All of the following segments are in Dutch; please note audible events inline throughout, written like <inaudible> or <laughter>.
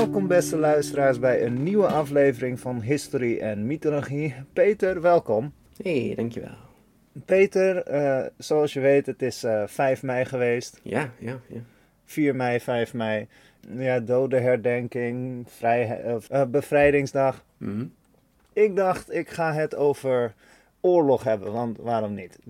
Welkom beste luisteraars bij een nieuwe aflevering van History en Mythologie. Peter, welkom. Hey, dankjewel. Peter, eh, zoals je weet, het is eh 5 mei geweest. Ja, ja, ja. 4 mei, 5 mei. Ja, dodenherdenking, vrij, eh, bevrijdingsdag. Mhm. Ik dacht, ik ga het over oorlog hebben, want waarom niet? <laughs>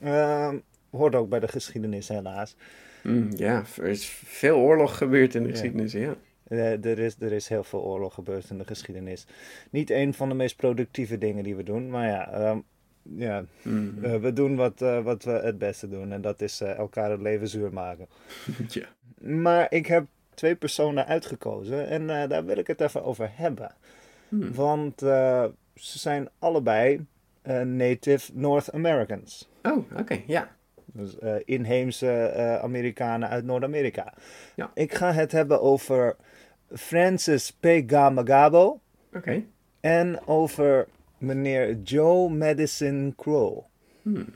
Ehm, hoort ook bij de geschiedenis helaas. Mm, ja, er is veel oorlog gebeurd in de Ja. geschiedenis, ja. Eh, er, is, er is heel veel oorlog gebeurd in de geschiedenis. Niet een van de meest productieve dingen die we doen, maar ja, ehm, ja Mhm. eh, we doen wat, eh, wat we het beste doen en dat is elkaar het leven zuur maken. <laughs> ja. Maar ik heb twee personen uitgekozen en daar wil ik het even over hebben. Hmm. Want ze zijn allebei native North Americans. Oh, oké, ja. Dus inheemse Amerikanen uit Noord-Amerika. Ja. Ik ga het hebben over Francis P. Gamagabo Oké. en over meneer Joe Madison Crow. Hmm.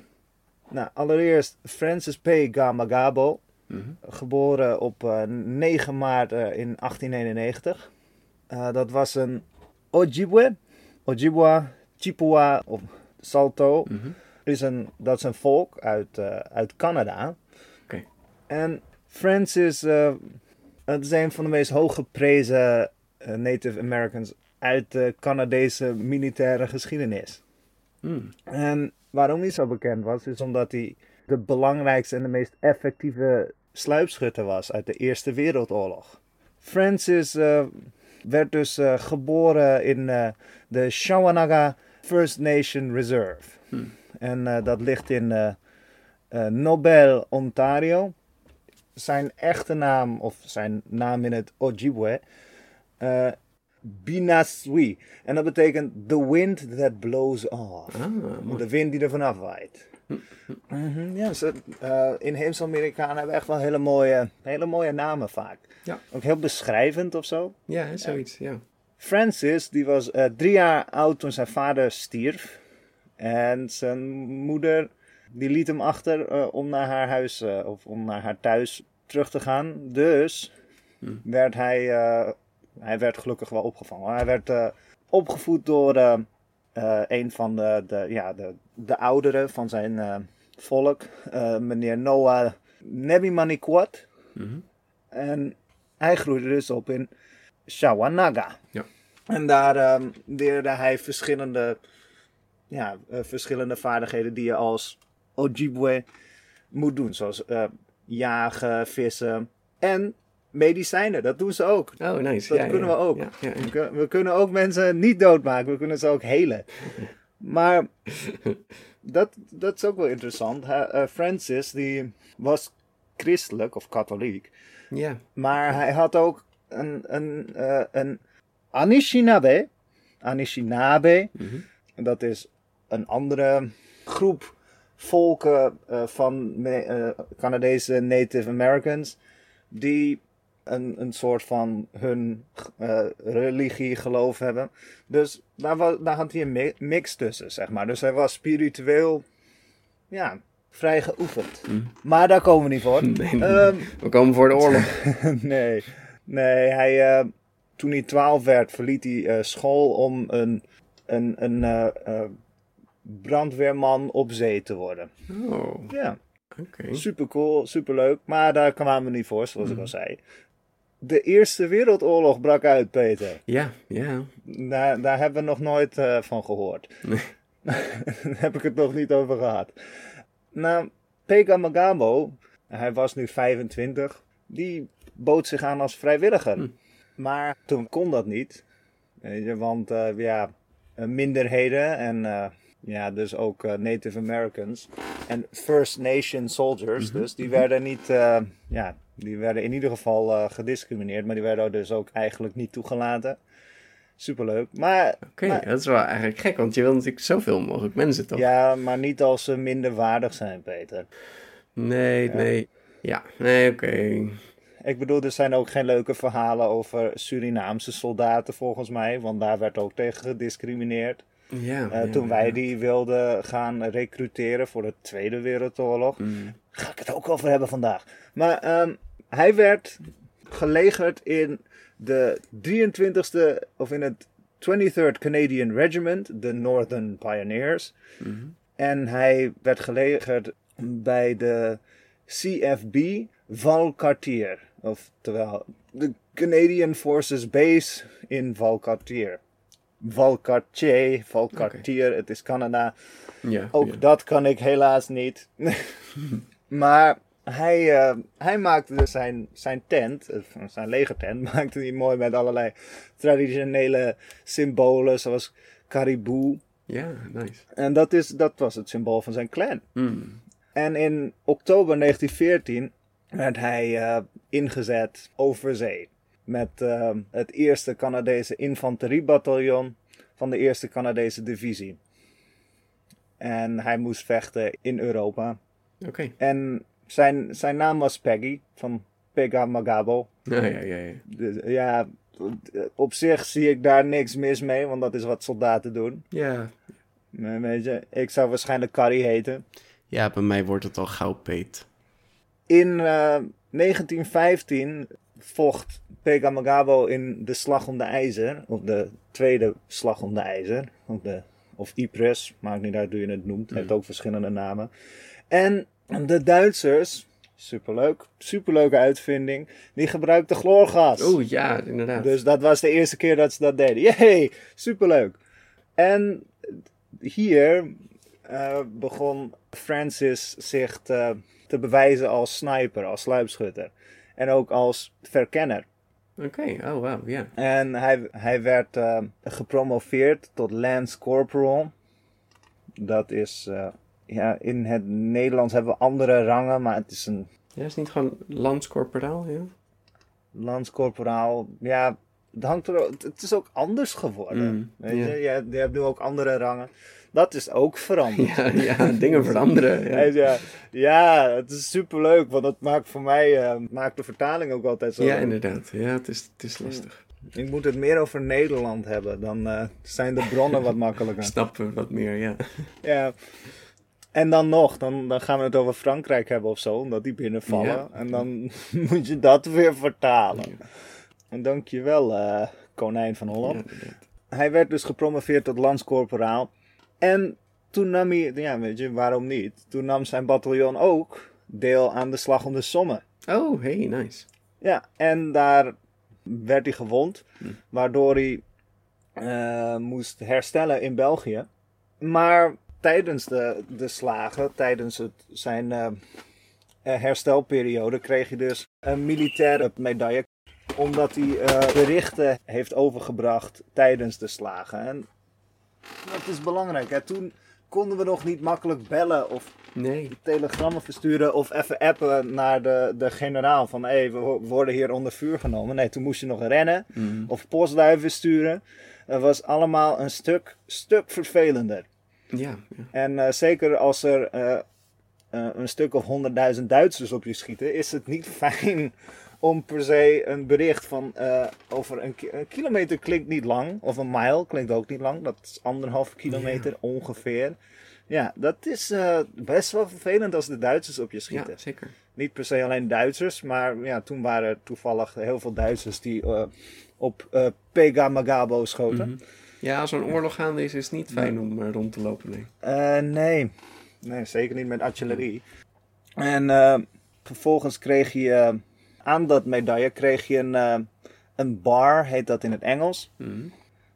Nou, allereerst Francis P. Gamagabo, Mhm. geboren op eh, 9 maart eh, in 1891. Eh, dat was een Ojibwe, Ojibwa, Chippewa of Salto. Mhm. Is een, dat is een volk uit, uit Canada. Oké. En Francis, het is een van de meest hooggeprezen eh, Native Americans uit de Canadese militaire geschiedenis. Mm. En waarom hij zo bekend was, is omdat hij de belangrijkste en de meest effectieve sluipschutter was uit de Eerste Wereldoorlog. Francis eh, werd dus eh, geboren in de Shawanaga First Nation Reserve. Hmm. En dat ligt in Nobel, Ontario. Zijn echte naam, of zijn naam in het Ojibwe, eh Binaswi. En dat betekent the wind that blows off. Ah. De wind die er vanaf waait. Mhm, ja, ze, eh, inheemse Amerikanen hebben echt wel hele mooie, hele mooie namen vaak. Ja. Ook heel beschrijvend of zo. Ja, hè, zoiets, ja. Francis, die was eh, drie jaar oud toen zijn vader stierf. En zijn moeder, die liet hem achter eh, om naar haar huis, eh, of om naar haar thuis terug te gaan. Dus Hmm. werd hij, eh, hij werd gelukkig wel opgevangen. Hij werd opgevoed door een van de, de, ja, de, de ouderen van zijn volk, meneer Noah Nebimaniquat. Mhm. En hij groeide dus op in Shawanaga. Ja. En daar ehm, leerde hij verschillende, ja, verschillende vaardigheden die je als Ojibwe moet doen. Zoals eh, jagen, vissen en medicijnen. Dat doen ze ook. Oh, nice. Dat ja, kunnen ja. we ook. Ja. We kun- We kunnen ook mensen niet doodmaken. We kunnen ze ook helen. Maar <laughs> dat, dat is ook wel interessant. Eh, Francis die was christelijk of katholiek. Ja. Maar hij had ook een, een, eh, een Anishinaabe. Anishinaabe. Mhm. Dat is een andere groep volken eh, van eh, Canadese Native Americans. Die een, een soort van hun eh, religie geloof hebben. Dus daar, was, daar had hij een mi- mix tussen, zeg maar. Dus hij was spiritueel, ja, vrij geoefend. Mhm. Maar daar komen we niet voor. <laughs> Nee. Ehm, We komen voor de oorlog. <laughs> nee, nee hij, toen hij 12 werd, verliet hij school om een, een, een brandweerman op zee te worden. Oh, Ja, oké. super cool, super leuk, maar daar kwamen we niet voor, zoals ik al zei. De Eerste Wereldoorlog brak uit, Peter. Ja, ja. Daar, daar hebben we nog nooit eh, van gehoord. Nee. <laughs> Daar heb ik het nog niet over gehad. Nou, Pega Magabo, hij was nu 25, die bood zich aan als vrijwilliger. Hm. Maar toen kon dat niet. Want eh, ja, eh, minderheden en ja, dus ook eh, Native Americans en First Nation soldiers, Mhm, dus die werden niet, eh, ja, die werden in ieder geval eh, gediscrimineerd, maar die werden dus ook eigenlijk niet toegelaten. Superleuk. Maar Oké, dat is wel eigenlijk gek, want je wil natuurlijk zoveel mogelijk mensen, toch? Ja, maar niet als ze minder waardig zijn, Peter. Nee, nee. Ja, nee, oké. Ik bedoel, er zijn ook geen leuke verhalen over Surinaamse soldaten volgens mij, want daar werd ook tegen gediscrimineerd. Ja, Eh, ja, toen wij ja. die wilden gaan recruteren voor de Tweede Wereldoorlog. Mm. Ga ik het ook over hebben vandaag. Maar ehm, hij werd gelegerd in de 23e, of in het 23rd Canadian Regiment, de Northern Pioneers. Mhm. En hij werd gelegerd bij de CFB Valcartier. Oftewel, de Canadian Forces Base in Valcartier. Valcartier, Valcartier, het is Canada. Ja. Ook ja. dat kan ik helaas niet. <laughs> maar hij, eh, hij maakte dus zijn, zijn tent, eh, zijn legertent, <laughs> maakte hij mooi met allerlei traditionele symbolen, zoals caribou. Ja, nice. En dat, is, dat was het symbool van zijn clan. Mm. En in oktober 1914 werd hij eh, ingezet over zee. Met eh, het eerste Canadese infanteriebataljon van de eerste Canadese divisie. En hij moest vechten in Europa. Oké. En zijn, zijn naam was Peggy, van Pega Magabo. Nou ja, ja, ja. Dus, ja, op zich zie ik daar niks mis mee, want dat is wat soldaten doen. Ja. Maar Weet je, ik zou waarschijnlijk Carrie heten. Ja, bij mij wordt het al gauw peet. In eh, 1915 vocht Pega Magabo in de Slag om de IJzer, of de tweede Slag om de IJzer, of, de, of Ypres, maakt niet uit hoe je het noemt, heeft ook verschillende namen. En de Duitsers, superleuk, superleuke uitvinding, die gebruikten chloorgas. Oeh, ja, inderdaad. Dus dat was de eerste keer dat ze dat deden. Yay, superleuk. En hier eh, begon Francis zich te, te bewijzen als sniper, als sluipschutter. En ook als verkenner. Oké, oh wauw, ja. En hij, hij werd eh, gepromoveerd tot Lance Corporal. Dat is, eh, ja, in het Nederlands hebben we andere rangen, maar het is een Ja, is niet gewoon landscorporaal, ja? landscorporaal. Ja, het, hangt er, het is ook anders geworden. Mm, weet je? Je, je hebt nu ook andere rangen. Dat is ook veranderd. <laughs> Ja, ja dingen <laughs> veranderen. Ja. Ja. Ja, het is superleuk, want dat maakt voor mij eh, maakt de vertaling ook altijd zo. ja, inderdaad. Ja, het is, het is lastig. Ik moet het meer over Nederland hebben, dan eh, zijn de bronnen wat makkelijker. <laughs> Snappen wat meer, ja. Ja. En dan nog, dan, dan gaan we het over Frankrijk hebben of zo, omdat die binnenvallen. Ja. En dan moet je dat weer vertalen. En dankjewel, eh konijn van Holland. Hij werd dus gepromoveerd tot landscorporaal. En toen nam hij, ja weet je, waarom niet? Toen nam zijn bataljon ook deel aan de slag om de Somme. Oh, hey, nice. Ja, en daar werd hij gewond, Hm. waardoor hij eh, moest herstellen in België. Maar tijdens de, de slagen, tijdens het, zijn eh, eh, herstelperiode, kreeg hij dus een militaire medaille. Omdat hij berichten heeft overgebracht tijdens de slagen. En dat is belangrijk. Hè? Toen konden we nog niet makkelijk bellen of Nee. telegrammen versturen of even appen naar de, de generaal van hé, we wo- worden hier onder vuur genomen. Nee, toen moest je nog rennen Mm. of postduiven sturen. Dat was allemaal een stuk, stuk vervelender. Ja, ja. En eh, zeker als er eh, eh, een stuk of honderdduizend Duitsers op je schieten, is het niet <laughs> fijn om per se een bericht van eh, over een, ki- een kilometer klinkt niet lang, of een mile klinkt ook niet lang, dat is anderhalf kilometer ongeveer. Ja, dat is eh, best wel vervelend als de Duitsers op je schieten. ja zeker. Niet per se alleen Duitsers, maar ja, toen waren er toevallig heel veel Duitsers die op eh Pega Magabo schoten. Mhm. Ja, als er een oorlog gaande is, is het niet fijn om rond te lopen, nee. Nee. Nee, zeker niet met artillerie. En eh, vervolgens kreeg je eh, aan dat medaille kreeg je een, eh, een bar, heet dat in het Engels. Mhm.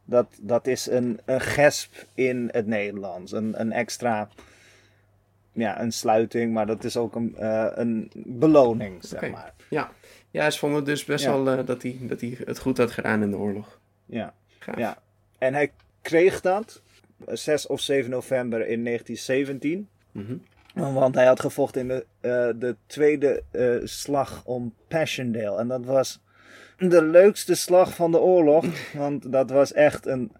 Dat, dat is een, een gesp in het Nederlands. Een, een extra, ja, een sluiting, maar dat is ook een, een beloning, zeg maar. Ja. ja, ze vonden dus best Ja. wel dat, hij, dat hij het goed had gedaan in de oorlog. Ja. Gaaf. Ja. En hij kreeg dat eh, 6 of 7 november in 1917. Mhm. Want hij had gevochten in de, eh, de tweede eh, slag om Passchendaele. En dat was de leukste slag van de oorlog. <laughs> Want dat was echt een,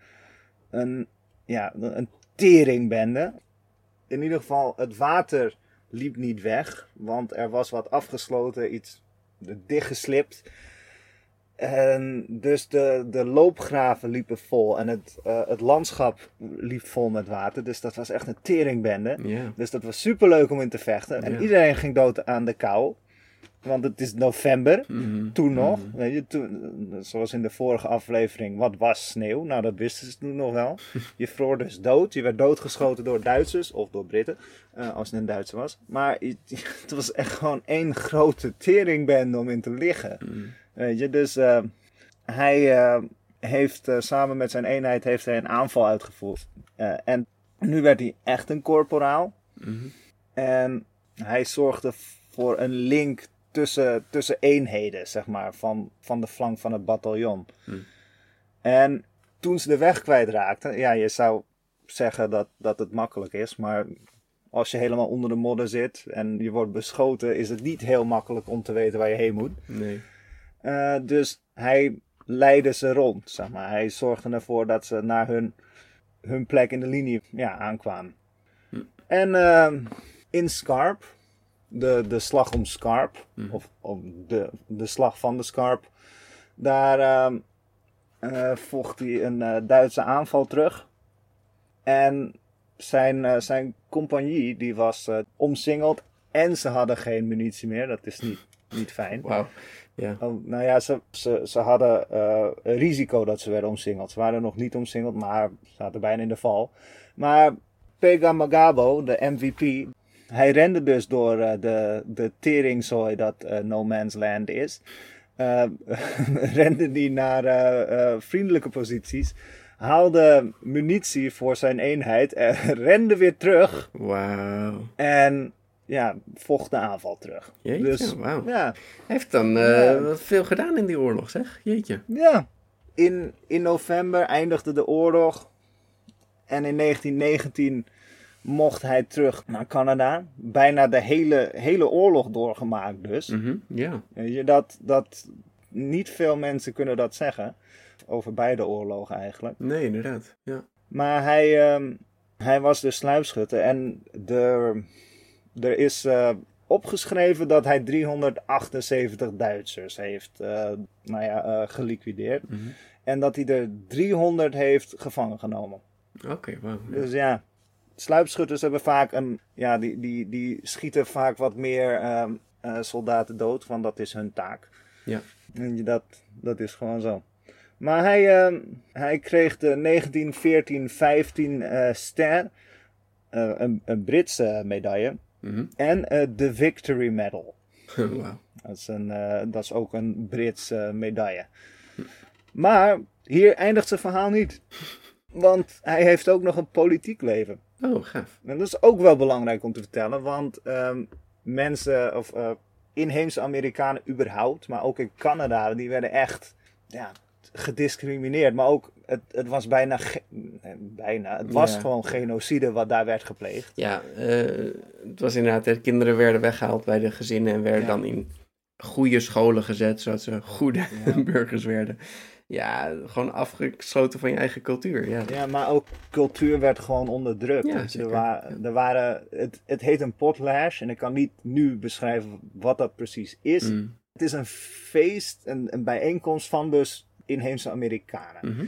een, ja, een teringbende. In ieder geval, het water liep niet weg. Want er was wat afgesloten, iets dichtgeslipt. En dus de, de loopgraven liepen vol. En het, eh, het landschap liep vol met water. Dus dat was echt een teringbende. Dus dat was super leuk om in te vechten. En iedereen ging dood aan de kou. Want het is november, Mhm. toen nog. Mhm. Weet je, toen, zoals in de vorige aflevering, wat was sneeuw? Nou, dat wisten ze toen nog wel. Je vroor dus dood. Je werd doodgeschoten door Duitsers of door Britten, eh, als het een Duitser was. Maar <laughs> het was echt gewoon één grote teringbende om in te liggen. Mhm. Weet je, dus eh, hij eh, heeft eh, samen met zijn eenheid heeft hij een aanval uitgevoerd. Eh, en nu werd hij echt een corporaal. Mhm. En hij zorgde voor een link tussen, tussen eenheden, zeg maar, van, van de flank van het bataljon. Hm. En toen ze de weg kwijtraakten, ja, je zou zeggen dat, dat het makkelijk is, maar als je helemaal onder de modder zit en je wordt beschoten, is het niet heel makkelijk om te weten waar je heen moet. Nee. Eh, dus hij leidde ze rond, zeg maar. Hij zorgde ervoor dat ze naar hun, hun plek in de linie ja, aankwamen. Hm. En ehm, in Scarp, de, de slag om Scarp, Mhm. of de, de slag van de Scarp, daar ehm, eh, vocht hij een eh, Duitse aanval terug. En zijn, zijn compagnie die was omsingeld en ze hadden geen munitie meer. Dat is niet, niet fijn. Ja. Nou ja, ze, ze, ze hadden eh, een risico dat ze werden omsingeld. Ze waren nog niet omsingeld, maar zaten bijna in de val. Maar Pega Magabo, de MVP, hij rende dus door eh, de, de teringzooi dat eh, No Man's Land is. <laughs> Rende die naar vriendelijke posities. Haalde munitie voor zijn eenheid. En <laughs> rende weer terug. Wauw. En ja, vocht de aanval terug. Jeetje, dus ja, Hij heeft dan eh, Ja. veel gedaan in die oorlog, zeg. Jeetje. Ja, in, in november eindigde de oorlog. En in 1919 mocht hij terug naar Canada. Bijna de hele, hele oorlog doorgemaakt dus. Mhm, Ja. Weet je, dat, dat, niet veel mensen kunnen dat zeggen. Over beide oorlogen eigenlijk. Nee, inderdaad. Ja. Maar hij, ehm, hij was dus sluipschutter. En er, er is eh, opgeschreven dat hij 378 Duitsers heeft eh, nou ja, eh, geliquideerd. Mhm. En dat hij er 300 heeft gevangen genomen. Oké. Ja. Dus ja, sluipschutters hebben vaak een. Ja, die, die, die schieten vaak wat meer ehm, eh, soldaten dood, want dat is hun taak. Ja. En je, dat, dat is gewoon zo. Maar hij, ehm, hij kreeg de 1914-15 eh ster, een, een Britse medaille, Mhm. en eh, de Victory Medal. <laughs> Wauw. Dat is, een, eh, dat is ook een Britse medaille. Maar hier eindigt zijn verhaal niet. Want hij heeft ook nog een politiek leven. Oh, gaaf. En dat is ook wel belangrijk om te vertellen. Want ehm, mensen, of eh, inheemse Amerikanen überhaupt, maar ook in Canada, die werden echt ja, gediscrimineerd. Maar ook, het, het was bijna, bijna, het was Ja. gewoon genocide wat daar werd gepleegd. Ja, eh, het was inderdaad, de kinderen werden weggehaald bij de gezinnen en werden Ja. dan in goede scholen gezet, zodat ze goede Ja. <laughs> burgers werden. Ja, gewoon afgesloten van je eigen cultuur. Ja, Ja, maar ook cultuur werd gewoon onderdrukt. Ja, je, zeker. Er, wa- er waren, het, het heet een potlash en ik kan niet nu beschrijven wat dat precies is. Mm, Het is een feest, een, een bijeenkomst van dus inheemse Amerikanen mhm.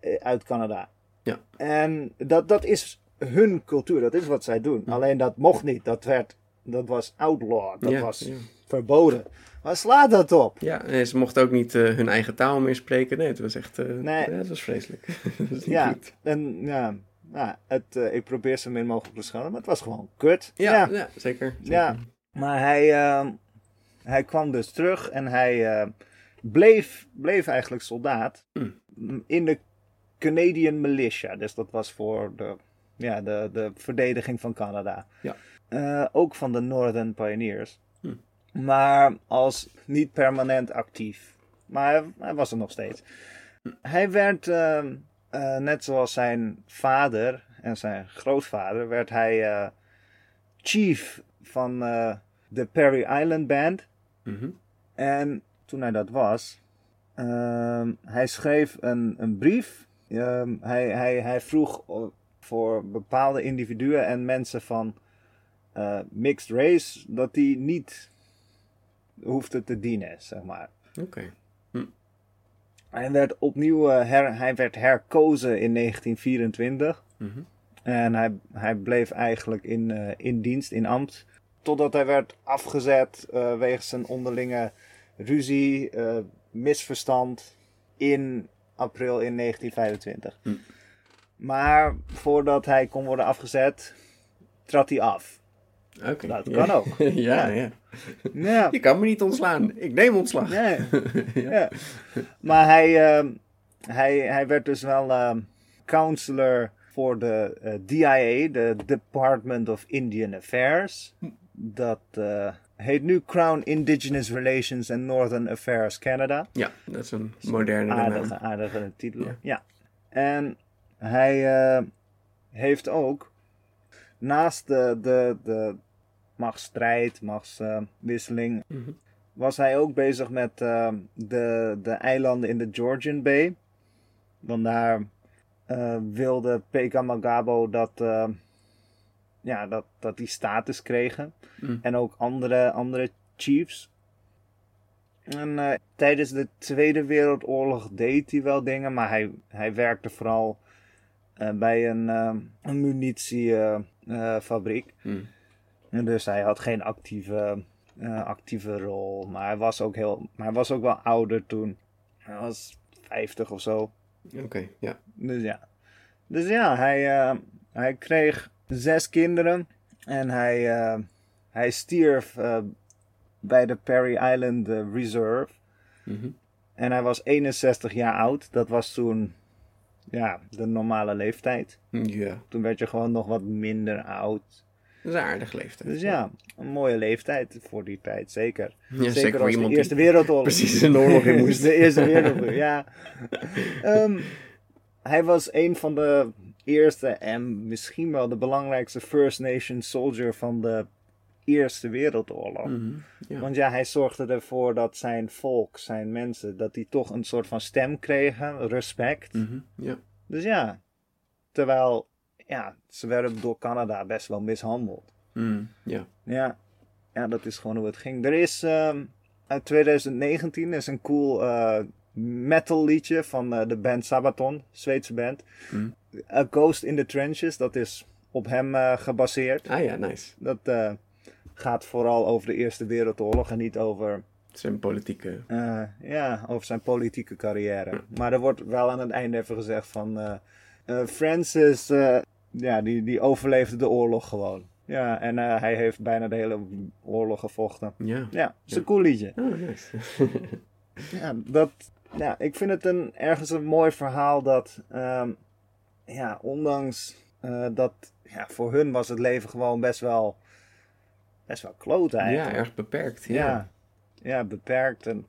eh, uit Canada. Ja. En dat, dat is hun cultuur, dat is wat zij doen. Alleen dat mocht niet, dat, werd, dat was outlaw, dat ja, was ja. verboden. Waar slaat dat op? Ja, en ze mochten ook niet eh, hun eigen taal meer spreken. Nee, het was echt, eh Nee. ja, het was vreselijk. <laughs> dat was niet Ja, goed. en ja, ja het, ik probeer zo min mogelijk te beschouwen, maar het was gewoon kut. Ja, ja. zeker. zeker. Ja. Maar hij, ehm, hij kwam dus terug en hij eh, bleef, bleef eigenlijk soldaat Hmm. m- in de Canadian Militia. Dus dat was voor de, ja, de, de verdediging van Canada. Ja. Eh, ook van de Northern Pioneers. Hmm. Maar als niet permanent actief. Maar hij, hij was er nog steeds. Hij werd, ehm, eh, net zoals zijn vader en zijn grootvader, werd hij eh, chief van de Perry Island Band. Mhm. En toen hij dat was, ehm, hij schreef een, een brief. Ehm, hij, hij, hij vroeg voor bepaalde individuen en mensen van eh, mixed race dat die niet hoefden te dienen, zeg maar. Oké. Hij werd opnieuw eh, her, hij werd herkozen in 1924. Mhm. En hij, hij bleef eigenlijk in, eh, in dienst, in ambt. Totdat hij werd afgezet eh, wegens een onderlinge ruzie, eh, misverstand in april in 1925. Hm. Maar voordat hij kon worden afgezet, trad hij af. Oké. Dat ja. kan ook. <laughs> ja, ja. Ja, <laughs> Je kan me niet ontslaan. Ik neem ontslag. nee. <laughs> ja. Maar hij, ehm, hij, hij werd dus wel ehm, counselor voor de eh, DIA, de Department of Indian Affairs. Dat eh, heet nu Crown Indigenous Relations and Northern Affairs Canada. Ja, dat is een moderne aardige, naam. aardige titel. Ja. Ja. En hij eh, heeft ook naast de, de, de machtsstrijd, machtswisseling, Mhm. was hij ook bezig met eh, de, de eilanden in de Georgian Bay. Want daar eh, wilde Peka Magabo dat, eh, ja, dat, dat die status kregen. Mm. En ook andere, andere chiefs. En eh, tijdens de Tweede Wereldoorlog deed hij wel dingen, maar hij, hij werkte vooral eh, bij een, eh, een munitiefabriek. Mm. En dus hij had geen actieve, eh, actieve rol. Maar hij was ook heel. Maar hij was ook wel ouder toen. Hij was 50 of zo. Oké, ja. Dus ja. Dus ja, hij, eh, hij kreeg zes kinderen. En hij, eh, hij stierf eh, bij de Perry Island eh, Reserve. Mhm. En hij was 61 jaar oud. Dat was toen ja, de normale leeftijd. Ja, Toen werd je gewoon nog wat minder oud. dat is een aardige leeftijd. Dus ja, een mooie leeftijd voor die tijd, zeker. Ja, zeker voor als iemand de Eerste Wereldoorlog. precies een oorlog in <laughs> moest. de Eerste Wereldoorlog, ja. Ehm, hij was een van de eerste en misschien wel de belangrijkste First Nation soldier van de Eerste Wereldoorlog. Mhm, ja. Want ja, hij zorgde ervoor dat zijn volk, zijn mensen, dat die toch een soort van stem kregen, respect. Mhm, ja. Dus ja, terwijl, ja, ze werden door Canada best wel mishandeld. Mm, ja. Ja, ja, dat is gewoon hoe het ging. Er is ehm, uit 2019 is een cool eh, metal liedje van eh, de band Sabaton, Zweedse band. Mm. A Ghost in the Trenches, dat is op hem eh, gebaseerd. Ah ja, nice. Dat eh, gaat vooral over de Eerste Wereldoorlog en niet over, zijn politieke... eh, ja, over zijn politieke carrière. Maar er wordt wel aan het einde even gezegd van Francis, ja, die, die overleefde de oorlog gewoon. Ja, en hij heeft bijna de hele oorlog gevochten. Ja. Ja, is Ja. een cool liedje. Oh, nice. <laughs> Ja, dat, ja, ik vind het een, ergens een mooi verhaal dat, ehm, ja, ondanks eh, dat, ja, voor hun was het leven gewoon best wel, best wel kloot ja, eigenlijk. erg beperkt. Ja. ja. ja, beperkt en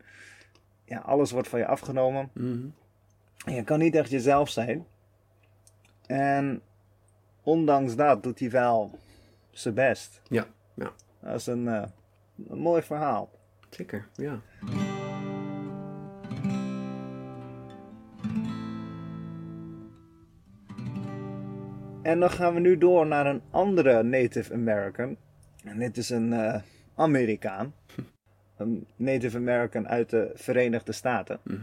ja, alles wordt van je afgenomen. Mhm. Je kan niet echt jezelf zijn. En ondanks dat doet hij wel zijn best. Ja, ja. Dat is een, eh, een mooi verhaal. Zeker, ja. En dan gaan we nu door naar een andere Native American. En dit is een eh, Amerikaan. <laughs> Een Native American uit de Verenigde Staten. Mhm.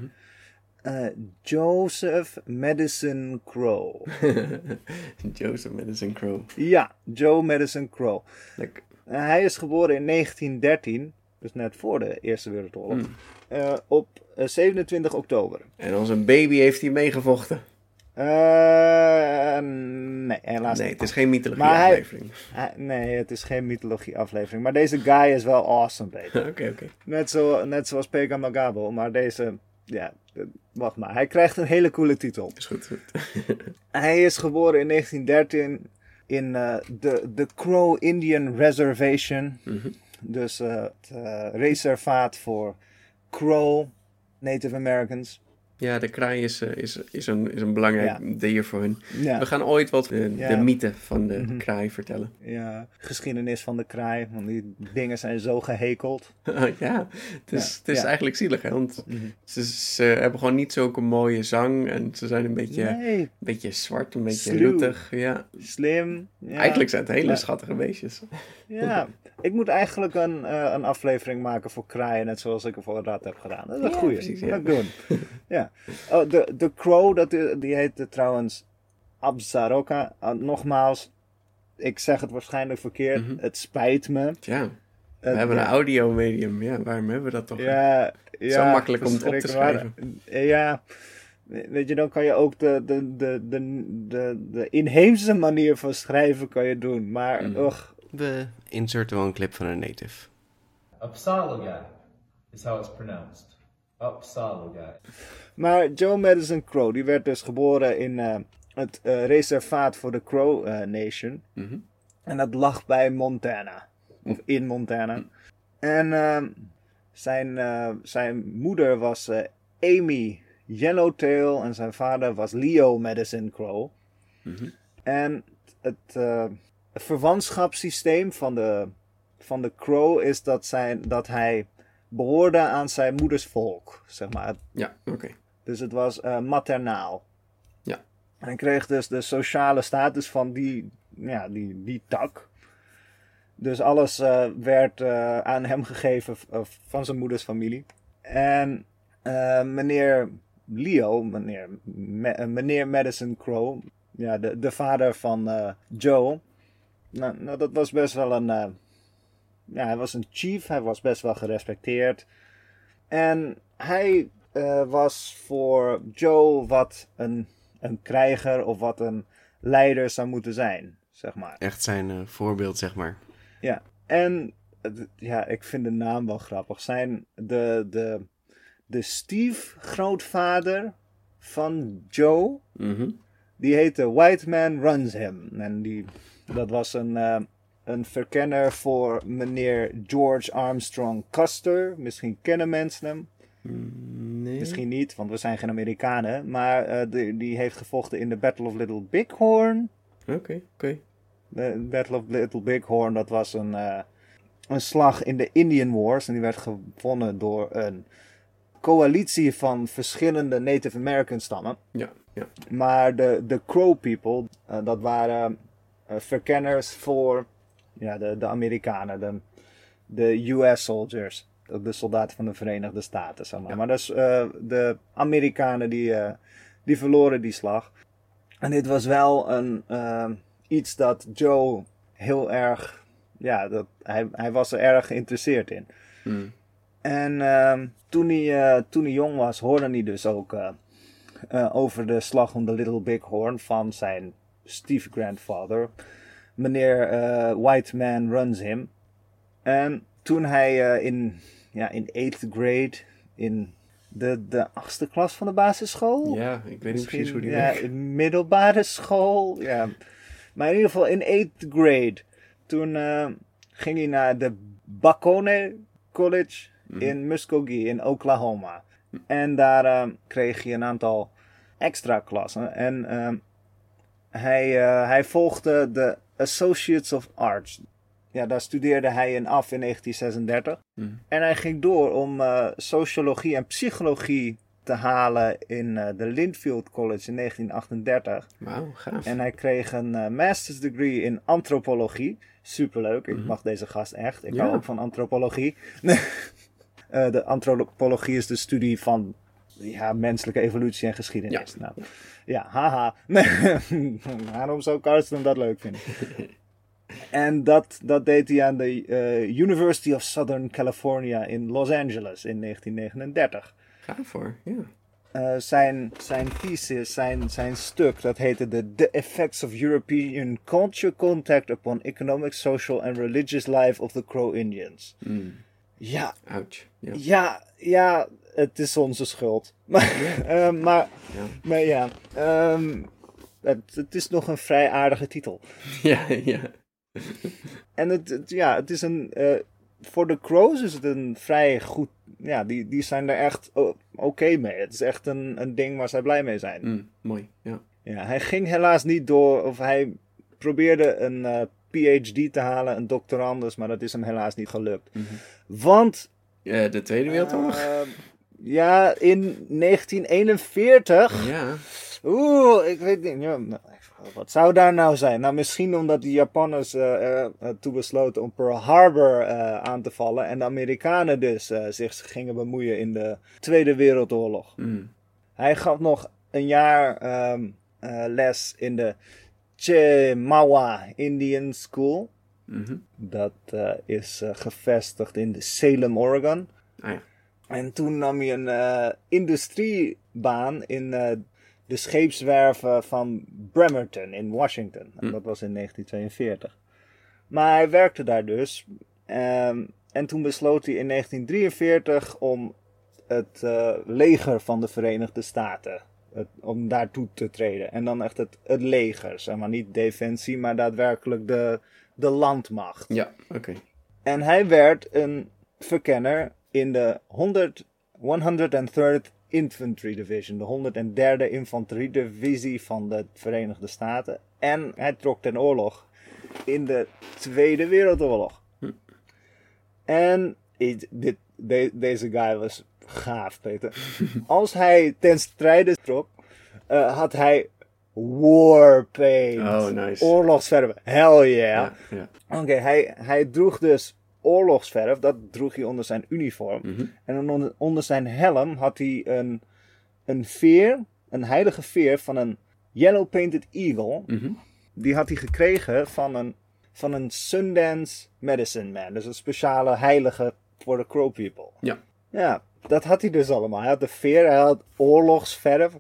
Eh, Joseph Madison Crow. <laughs> Joseph Madison Crow. ja, Joe Madison Crow. Lekker. Eh, hij is geboren in 1913, dus net voor de Eerste Wereldoorlog, Mm. eh, op eh, 27 oktober. En als een baby heeft hij meegevochten. Eh, nee, helaas Nee, het is geen mythologie Maar hij- aflevering. Hij- nee, het is geen mythologie aflevering. Maar deze guy is wel awesome, Peter. <laughs> Oké, oké. Net, zo, net zoals Pega Magabo. Maar deze, ja, eh, wacht maar. Hij krijgt een hele coole titel. Is goed. goed. <laughs> Hij is geboren in 1913 in eh, de, de Crow Indian Reservation. Mhm. Dus het reservaat voor Crow Native Americans. Ja, de kraai is, eh, is, is, een, is een belangrijk dier voor hun. Ja, We gaan ooit wat de, Ja. de mythe van de Mhm. kraai vertellen. ja, geschiedenis van de kraai. Want die dingen zijn zo gehekeld. <laughs> ja, het is, Ja, het is ja. eigenlijk zielig, hè? Want ze, ze hebben gewoon niet zulke mooie zang en ze zijn een beetje, Nee, een beetje zwart, een beetje Sluw. Ja. slim. Ja. Eigenlijk zijn het hele Ja. schattige beestjes. Ja, <laughs> ik moet eigenlijk een, eh, een aflevering maken voor kraaien, net zoals ik er voor Rad heb gedaan. Dat is een Ja, goeie. precies, dat ja. ik doen. <laughs> ja. Oh, de, de Crow, dat, die heette trouwens Absaroka. Ah, nogmaals, ik zeg het waarschijnlijk verkeerd. Mhm. Het spijt me. Tja, we hebben ja, een audiomedium. Ja, waarom hebben we dat toch? Ja, ja, makkelijk om het op te. Maar, Ja, weet je, dan kan je ook de, de, de, de, de, de inheemse manier van schrijven kan je doen. Maar, ugh, We inserten wel een clip van een native. Upsaloga is how it's pronounced. Upsaloga. Maar Joe Madison Crow, die werd dus geboren in eh, het eh, reservaat voor de Crow eh, Nation. Mhm. En dat lag bij Montana. Of in Montana. En ehm, zijn, eh, zijn moeder was eh, Amy Yellowtail en zijn vader was Leo Madison Crow. Mhm. En het eh, verwantschapssysteem van de, van de Crow is dat, zijn, dat hij behoorde aan zijn moeders volk, zeg maar. Ja, oké. Dus het was eh, maternaal. Ja. En hij kreeg dus de sociale status van die, ja, die, die tak. Dus alles eh, werd eh, aan hem gegeven van zijn moeders familie. En meneer Leo, meneer, meneer Madison Crow, ja, de, de vader van Joe. Nou, nou, dat was best wel een. eh, ja, hij was een chief, hij was best wel gerespecteerd. En hij eh, was voor Joe wat een, een krijger of wat een leider zou moeten zijn, zeg maar. Echt zijn eh, voorbeeld, zeg maar. Ja, en ja, ik vind de naam wel grappig. Zijn de, de, de stiefgrootvader van Joe, Mhm. die heette White Man Runs Him. En die, dat was een, eh, een verkenner voor meneer George Armstrong Custer. Misschien kennen mensen hem. Nee. Misschien niet, want we zijn geen Amerikanen. Maar eh, die, die heeft gevochten in de Battle of Little Bighorn. Oké, oké. De Battle of Little Bighorn, dat was een, eh, een slag in de Indian Wars. En die werd gewonnen door een coalitie van verschillende Native American stammen. Ja, ja. Maar de, de Crow People, dat waren verkenners voor ja, de, de Amerikanen, de, de US soldiers. De soldaten van de Verenigde Staten, zeg maar. Maar dus, eh, de Amerikanen die, eh, die verloren die slag. En dit was wel een, eh, iets dat Joe heel erg, ja, dat, hij, hij was er erg geïnteresseerd in. Mm. En ehm, toen, hij, eh, toen hij jong was, hoorde hij dus ook eh, eh, over de slag om de Little Bighorn van zijn Steve grandfather. Meneer eh, White Man Runs Him. En toen hij eh, in, ja, in 8th grade, in de, de achtste klas van de basisschool. Ja, ik weet niet precies hoe die ja, in middelbare school. Ja. Maar in ieder geval in 8th grade. Toen eh, ging hij naar de Bacone College Mhm. in Muskogee in Oklahoma. En daar kreeg hij een aantal extra klassen. En hij, eh, hij volgde de Associates of Arts. Ja, daar studeerde hij in af in 1936. Mhm. En hij ging door om eh, sociologie en psychologie te halen in eh, de Linfield College in 1938. Wauw, gaaf. En hij kreeg een master's degree in antropologie. Superleuk, ik Mhm. mag deze gast echt. Ik Ja. hou ook van antropologie. <laughs> De antropologie is de studie van ja, menselijke evolutie en geschiedenis. Ja. Nou, ja, haha. <laughs> Waarom zou Karsten dat leuk vinden? <laughs> en dat, dat deed hij aan de eh, University of Southern California in Los Angeles in 1939. Gaaf hoor, ja. Eh, zijn, zijn thesis, zijn, zijn stuk, dat heette de The Effects of European Culture Contact upon Economic, Social and Religious Life of the Crow Indians. Mm. Ja, Ouch. Ja. ja, ja, het is onze schuld. <laughs> Maar, eh, maar, Ja. maar ja, ehm, het, het is nog een vrij aardige titel. <laughs> ja, ja. En het, het- ja, het is een. eh, voor de Crows is het een vrij goed. Ja, die, die zijn er echt oké mee. Het is echt een, een ding waar zij blij mee zijn. Mm, mooi, ja. Ja, hij ging helaas niet door. Of hij probeerde een eh, PhD te halen, een doctorandus. Maar dat is hem helaas niet gelukt. Mhm. Want. Eh, de Tweede Wereldoorlog? Eh, ja, in 1941. ja. Oeh, ik weet niet. Ja, wat zou daar nou zijn? Nou, misschien omdat de Japanners eh, er toe besloten om Pearl Harbor eh, aan te vallen. En de Amerikanen dus eh, zich gingen bemoeien in de Tweede Wereldoorlog. Mm. Hij gaf nog een jaar ehm, eh, les in de Chemawa Indian School. Mhm. Dat eh, is eh, gevestigd in de Salem, Oregon. Ah ja. En toen nam hij een eh, industriebaan in eh, de scheepswerven van Bremerton in Washington. En Hm. dat was in 1942. Maar hij werkte daar dus. Ehm, en toen besloot hij in 1943 om het eh, leger van de Verenigde Staten. Het, om daartoe te treden. En dan echt het, het leger. Zeg maar niet defensie, maar daadwerkelijk de, de landmacht. Ja, oké. En hij werd een verkenner in de 100, 103rd Infantry Division, de 103e Infanteriedivisie van de Verenigde Staten. En hij trok ten oorlog in de Tweede Wereldoorlog. Hm. En dit, de- deze guy was gaaf, Peter. <laughs> Als hij ten strijde trok, eh, had hij warpaint. Oh, nice. Oorlogsverven. Hell yeah. Oké, hij, hij droeg dus oorlogsverf, dat droeg hij onder zijn uniform. Mhm. En onder, onder zijn helm had hij een, een veer, een heilige veer van een Yellow Painted Eagle. Mhm. Die had hij gekregen van een, van een Sundance Medicine Man. Dus een speciale heilige voor de Crow People. Ja. Ja, dat had hij dus allemaal. Hij had de veer, hij had oorlogsverf.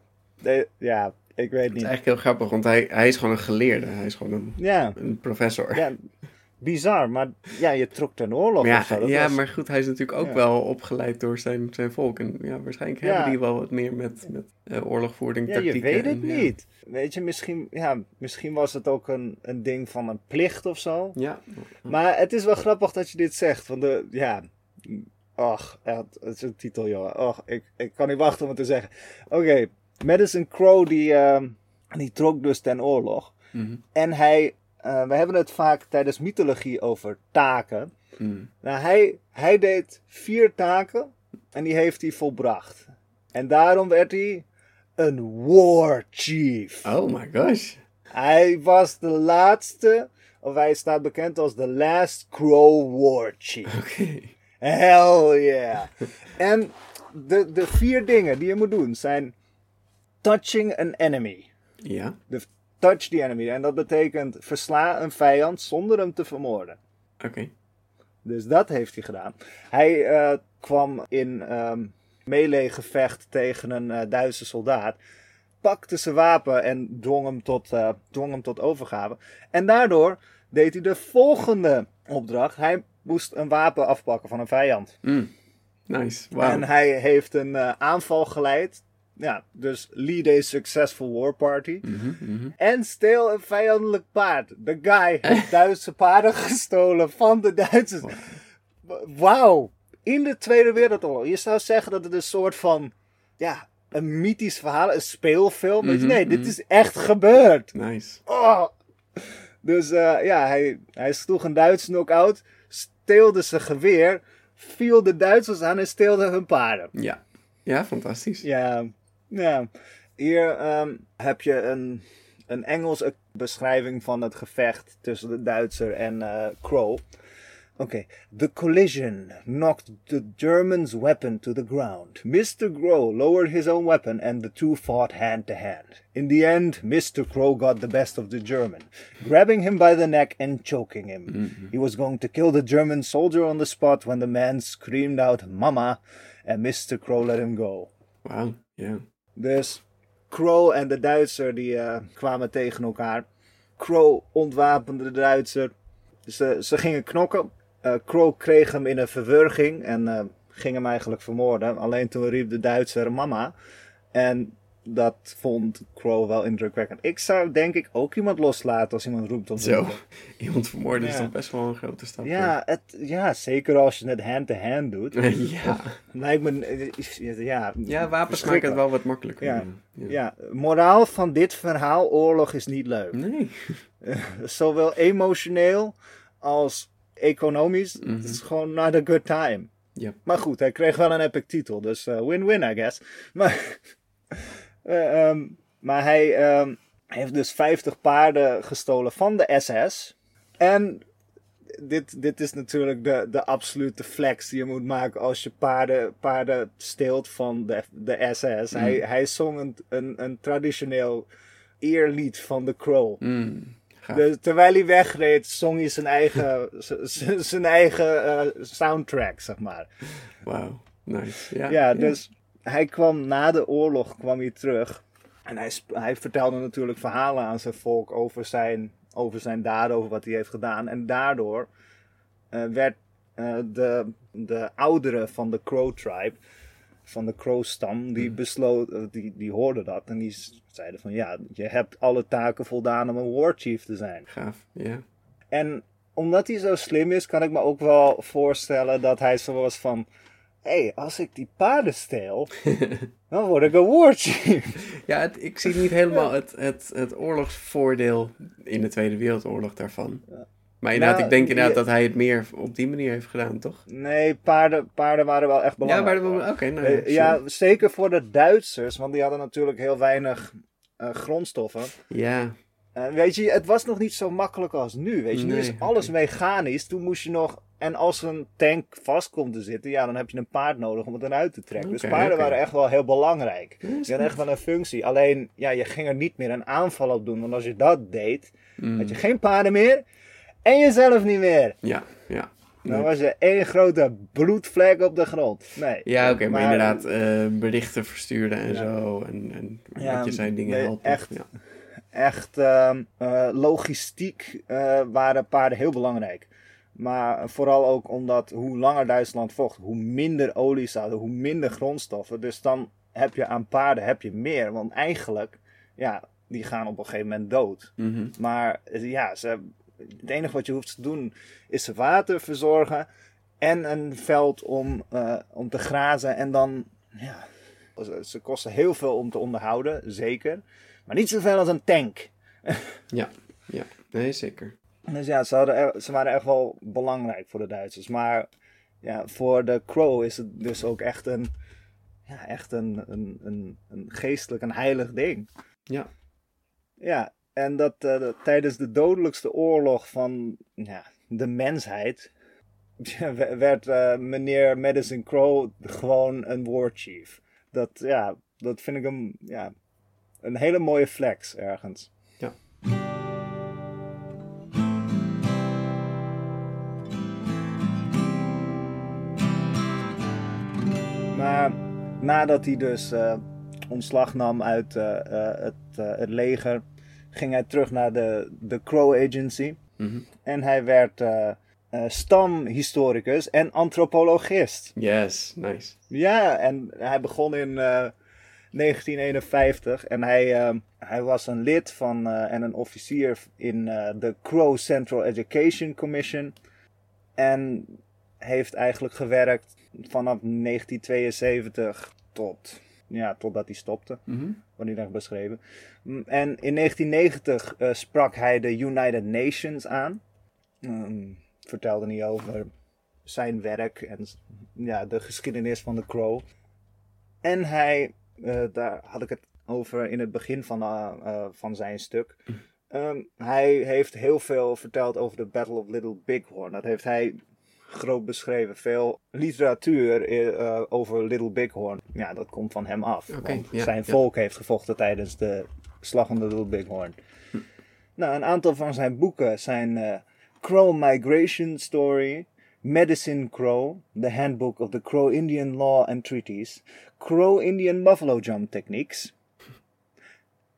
De- ja, ik weet Het is niet. eigenlijk heel grappig, want hij, hij is gewoon een geleerde. Hij is gewoon een, Ja, een professor. ja, <laughs> bizar. Maar ja, je trok ten oorlog Maar of zo. ja, Dat ja was- maar goed, hij is natuurlijk ook Ja. wel opgeleid door zijn, zijn volk. En ja, waarschijnlijk Ja. hebben die wel wat meer met, met eh, oorlogvoering, Ja, je weet het en, ja. niet. Weet je, misschien, ja, misschien was het ook een, een ding van een plicht of zo. Ja, Maar het is wel grappig dat je dit zegt. Want de, ja, ach, ja, het is een titel, jongen. Och, ik, ik kan niet wachten om het te zeggen. Oké, Madison Crow, die, ehm, die trok dus ten oorlog. Mhm. En hij, eh, we hebben het vaak tijdens mythologie over taken. Mhm. Nou, hij, hij deed vier taken en die heeft hij volbracht. En daarom werd hij een war chief. Oh my gosh. Hij was de laatste, of hij staat bekend als de last Crow war chief. Oké. Hell yeah. en de, de vier dingen die je moet doen zijn touching an enemy. Ja. De touch the enemy. En dat betekent versla een vijand zonder hem te vermoorden. Oké. Dus dat heeft hij gedaan. Hij eh, kwam in ehm melee gevecht tegen een eh, Duitse soldaat. Pakte zijn wapen en dwong hem, tot, eh, dwong hem tot overgave. En daardoor deed hij de volgende opdracht. Hij moest een wapen afpakken van een vijand. Mm. Nice. En hij heeft een aanval geleid. Ja, dus lead a successful war party. Mhm, mhm. En steel een vijandelijk paard. De guy heeft <laughs> Duitse paarden gestolen van de Duitsers. Wauw. In de Tweede Wereldoorlog. Je zou zeggen dat het een soort van... Ja, een mythisch verhaal, een speelfilm. Mhm, Nee, dit is echt gebeurd. Nice. Oh. Dus eh, ja, hij, hij sloeg een Duits knock-out. Steelde zijn geweer. Viel de Duitsers aan en steelde hun paarden. Ja. Ja, fantastisch. Ja, ja. Hier ehm, heb je een, een Engelse beschrijving van het gevecht tussen de Duitser en eh, Crow. Oké. The collision knocked the German's weapon to the ground. Mr. Crow lowered his own weapon and the two fought hand to hand. In the end, Mr. Crow got the best of the German, grabbing him by the neck and choking him. He was going to kill the German soldier on the spot when the man screamed out, Mama, and Mr. Crow let him go. Wauw. Ja. Dus Crow en de Duitser die eh, kwamen tegen elkaar. Crow ontwapende de Duitser. Ze, ze gingen knokken. Eh, Crow kreeg hem in een verwurging en eh, ging hem eigenlijk vermoorden. Alleen toen riep de Duitser mama. En dat vond Crow wel indrukwekkend. Ik zou denk ik ook iemand loslaten als iemand roept om Zo. <laughs> Iemand vermoorden is dan best wel een grote stap. Ja, het, ja, zeker als je het hand-to-hand doet. <laughs> ja. Lijkt me, eh, ja, Ja, wapens maken het wel wat makkelijker. Ja. Ja. Ja, moraal van dit verhaal, oorlog is niet leuk. Nee. <laughs> Zowel emotioneel als economisch. Het Mhm. is gewoon not a good time. Ja. Maar goed, hij kreeg wel een epic titel, dus eh, win-win, I guess. Maar, eh, ehm, maar hij ehm, heeft dus 50 paarden gestolen van de SS. En dit, dit is natuurlijk de, de absolute flex die je moet maken als je paarden, paarden steelt van de, de SS. Hij, hij zong een, een, een traditioneel eerlied van The Crow. Mm. Dus terwijl hij wegreed, zong hij zijn eigen, <laughs> zijn eigen eh, soundtrack, zeg maar. Wauw, nice. Ja, Ja, dus hij kwam na de oorlog kwam hij terug. En hij, hij vertelde natuurlijk verhalen aan zijn volk over zijn, over zijn daden, over wat hij heeft gedaan. En daardoor eh, werd eh, de, de ouderen van de Crow tribe, van de Crow stam, die besloot, eh, die, die hoorden dat. En die zeiden van ja, je hebt alle taken voldaan om een war chief te zijn. Gaaf, ja. En omdat hij zo slim is, kan ik me ook wel voorstellen dat hij zo was van... Hé, hey, als ik die paarden steel, <laughs> dan word ik een chief. Ja, het- ik zie niet helemaal het, het, het oorlogsvoordeel in de Tweede Wereldoorlog daarvan. Maar inderdaad, Nou, ik denk inderdaad je- dat hij het meer op die manier heeft gedaan, toch? Nee, paarden, paarden waren wel echt Ja, belangrijk. dat- oké, nou Eh, ja, ja, zeker voor de Duitsers, want die hadden natuurlijk heel weinig eh, grondstoffen. Ja, weet je, het was nog niet zo makkelijk als nu. Weet je, nu is alles mechanisch. Toen moest je nog. En als een tank vast komt te zitten, ja, dan heb je een paard nodig om het eruit te trekken. dus paarden waren echt wel heel belangrijk. Is hadden echt wel een functie. Alleen, ja, je ging er niet meer een aanval op doen. Want als je dat deed, Mm, had je geen paarden meer. En jezelf niet meer. ja, ja. Dan was je één grote bloedvlek op de grond. Nee. Ja, oké, maar, inderdaad, eh, berichten versturen en Ja. zo. En, en Ja, wat je zei, dingen nee, helpen. echt. Ja. echt ehm, eh, logistiek eh, waren paarden heel belangrijk. Maar vooral ook omdat hoe langer Duitsland vocht, hoe minder olie ze hadden, hoe minder grondstoffen. Dus dan heb je aan paarden heb je meer. Want eigenlijk, ja, die gaan op een gegeven moment dood. Mhm. Maar ja, ze, het enige wat je hoeft te doen is water verzorgen en een veld om, eh, om te grazen. En dan, ja, ze, ze kosten heel veel om te onderhouden, zeker. Maar niet zoveel als een tank. <laughs> Ja, ja, nee, zeker. Dus ja, ze, er- waren echt wel belangrijk voor de Duitsers. Maar ja, voor de Crow is het dus ook echt een, ja, echt een, een, een, een geestelijk, een heilig ding. Ja, Ja, en dat, eh, dat tijdens de dodelijkste oorlog van ja, de mensheid <laughs> werd eh, meneer Madison Crow gewoon een war chief. Dat, ja, dat vind ik een, ja, een hele mooie flex ergens. Nadat hij dus eh, ontslag nam uit eh, eh, het, het leger, ging hij terug naar de, de Crow Agency. Mhm. En hij werd stamhistoricus en antropologist. yes, nice. Ja, en hij begon in eh, 1951 en hij, hij was een lid van en een officier in eh, de Crow Central Education Commission. En heeft eigenlijk gewerkt vanaf 1972 tot, ja, totdat hij stopte Mhm. wordt niet echt beschreven. Mm, En in 1990 eh, sprak hij de United Nations aan. Mm, vertelde niet over zijn werk en ja, de geschiedenis van de Crow. En hij, eh, daar had ik het over in het begin van, eh, van zijn stuk. Ehm, hij heeft heel veel verteld over de Battle of Little Bighorn. Dat heeft hij groot beschreven. Veel literatuur eh, over Little Bighorn. Ja, dat komt van hem af. Want ja, zijn ja. volk heeft gevochten tijdens de slag om de Little Bighorn. Nou, een aantal van zijn boeken zijn eh, Crow Migration Story, Medicine Crow, The Handbook of the Crow Indian Law and Treaties, Crow Indian Buffalo Jump Techniques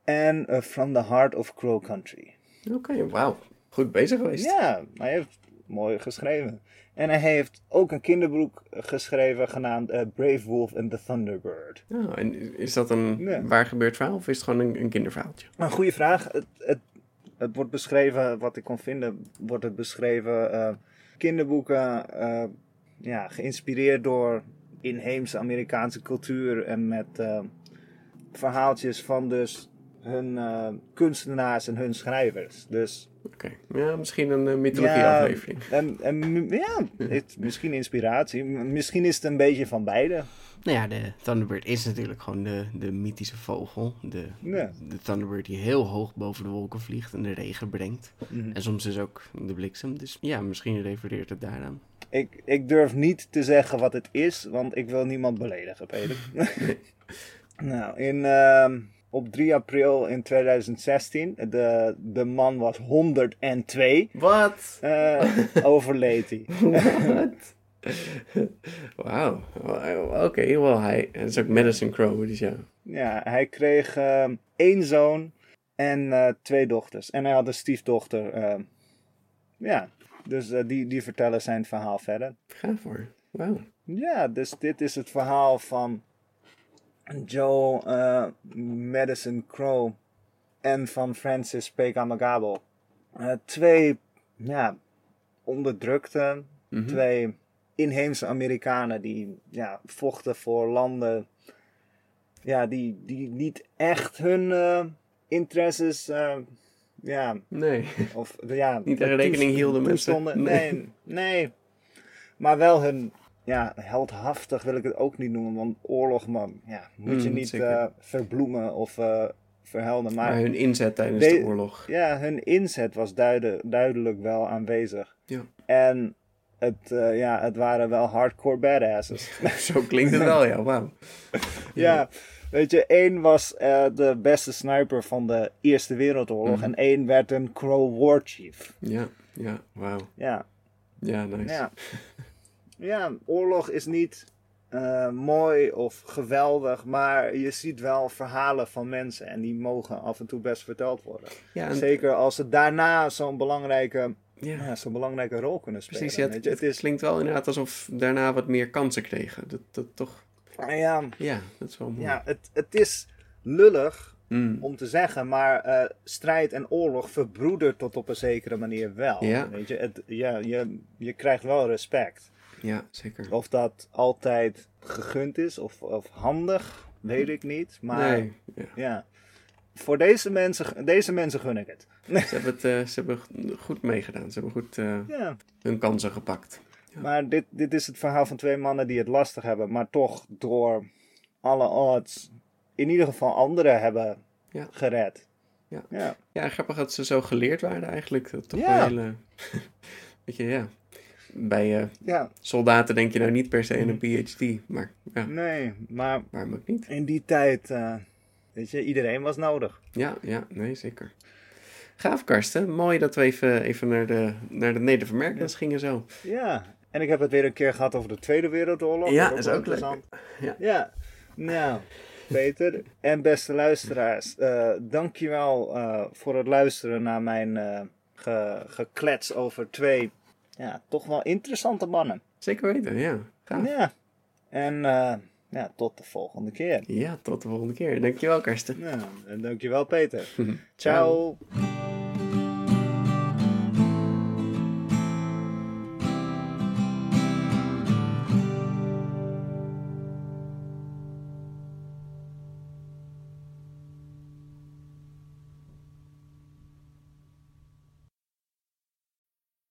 en eh, From the Heart of Crow Country. Oké, wauw. Goed bezig geweest. Ja, hij heeft mooi geschreven. En hij heeft ook een kinderboek geschreven genaamd eh, Brave Wolf and the Thunderbird. Oh, en is dat een Ja. waar gebeurd verhaal of is het gewoon een, een kinderverhaaltje? Een goede vraag. Het, het, het wordt beschreven, wat ik kon vinden, wordt het beschreven. eh, kinderboeken, eh, ja, geïnspireerd door inheemse Amerikaanse cultuur en met verhaaltjes van dus hun eh, kunstenaars en hun schrijvers. Dus Oké, ja, misschien een uh, mythologie-aflevering. en, en ja, het, misschien inspiratie. Misschien is het een beetje van beide. Nou ja, de Thunderbird is natuurlijk gewoon de, de mythische vogel. De, Ja. de Thunderbird die heel hoog boven de wolken vliegt en de regen brengt. Mhm. En soms dus ook de bliksem. Dus ja, misschien refereert het daaraan. Ik, ik durf niet te zeggen wat het is, want ik wil niemand beledigen, Peter. <laughs> nou, in ehm, op 3 april in 2016. De, de man was 102. Wat? eh, <laughs> overleed hij. Wat? Wauw. Oké, wel hij. Het is ook Madison Crow, dus ja. Ja, hij kreeg eh, één zoon en eh, twee dochters. En hij had een stiefdochter. eh, ja, dus eh, die, die vertellen zijn verhaal verder. Ga voor. Wauw. Ja, dus dit is het verhaal van Joe eh, Madison Crow en van Francis Pekamagabo. Eh twee ja, onderdrukte, Mhm. twee inheemse Amerikanen die ja, vochten voor landen ja, die, die niet echt hun eh, interesses ja, Nee. of ja, <laughs> Niet echt rekening hielden met. Nee, nee. Maar wel hun, ja, heldhaftig wil ik het ook niet noemen, want oorlog, man, ja, moet je Mm, niet eh, verbloemen of eh, verhelden. Maar, Maar hun inzet tijdens De- de oorlog. ja, hun inzet was duide- duidelijk wel aanwezig. Ja. En het, eh, ja, het waren wel hardcore badasses. <laughs> Zo klinkt het wel, ja. Wauw. <laughs> ja, weet je, één was de beste sniper van de Eerste Wereldoorlog Mhm. en één werd een Crow War Chief. Ja, ja. Wauw. Ja, Ja, nice. Ja. <laughs> ja, oorlog is niet eh, mooi of geweldig, maar je ziet wel verhalen van mensen en die mogen af en toe best verteld worden. Ja, en- Zeker als ze daarna zo'n belangrijke, ja. ja, zo'n belangrijke rol kunnen spelen. Precies, ja, het, het, is, klinkt wel inderdaad alsof daarna wat meer kansen kregen. Dat, dat toch, ja, ja, dat is wel mooi. ja het, het is lullig Mm. om te zeggen, maar eh, strijd en oorlog verbroedert tot op een zekere manier wel. Ja. Weet je? Het, ja, je, je krijgt wel respect. Ja zeker. Of dat altijd gegund is of, of handig, weet ik niet. Maar nee, ja. ja, voor deze mensen, deze mensen gun ik het. Ze hebben het eh, ze hebben goed meegedaan. Ze hebben goed eh, Ja. hun kansen gepakt. Maar dit, dit is het verhaal van twee mannen die het lastig hebben, maar toch door alle odds in ieder geval anderen hebben gered. Ja. ja. Ja, grappig dat ze zo geleerd waren eigenlijk. Dat toch wel hele... <laughs> Weet je, ja. Bij eh, Ja, soldaten denk je nou niet per se aan een Mm. PhD. Maar ja, nee, maar waarom ook niet? in die tijd, eh, weet je, iedereen was nodig. Ja, ja, nee, zeker. Gaaf, Karsten. Mooi dat we even, even naar, de, naar de Americans gingen zo. Ja, en ik heb het weer een keer gehad over de Tweede Wereldoorlog. Ja, Dat is ook leuk. interessant. Ja. Ja, nou, Peter en beste luisteraars, eh dankjewel eh voor het luisteren naar mijn ge- geklets over twee, ja, toch wel interessante mannen. Zeker weten, ja. Gaaf. Ja, en eh, ja, tot de volgende keer. Ja, tot de volgende keer. Dankjewel, Karsten. Nou, en dankjewel Peter. <laughs> Ciao.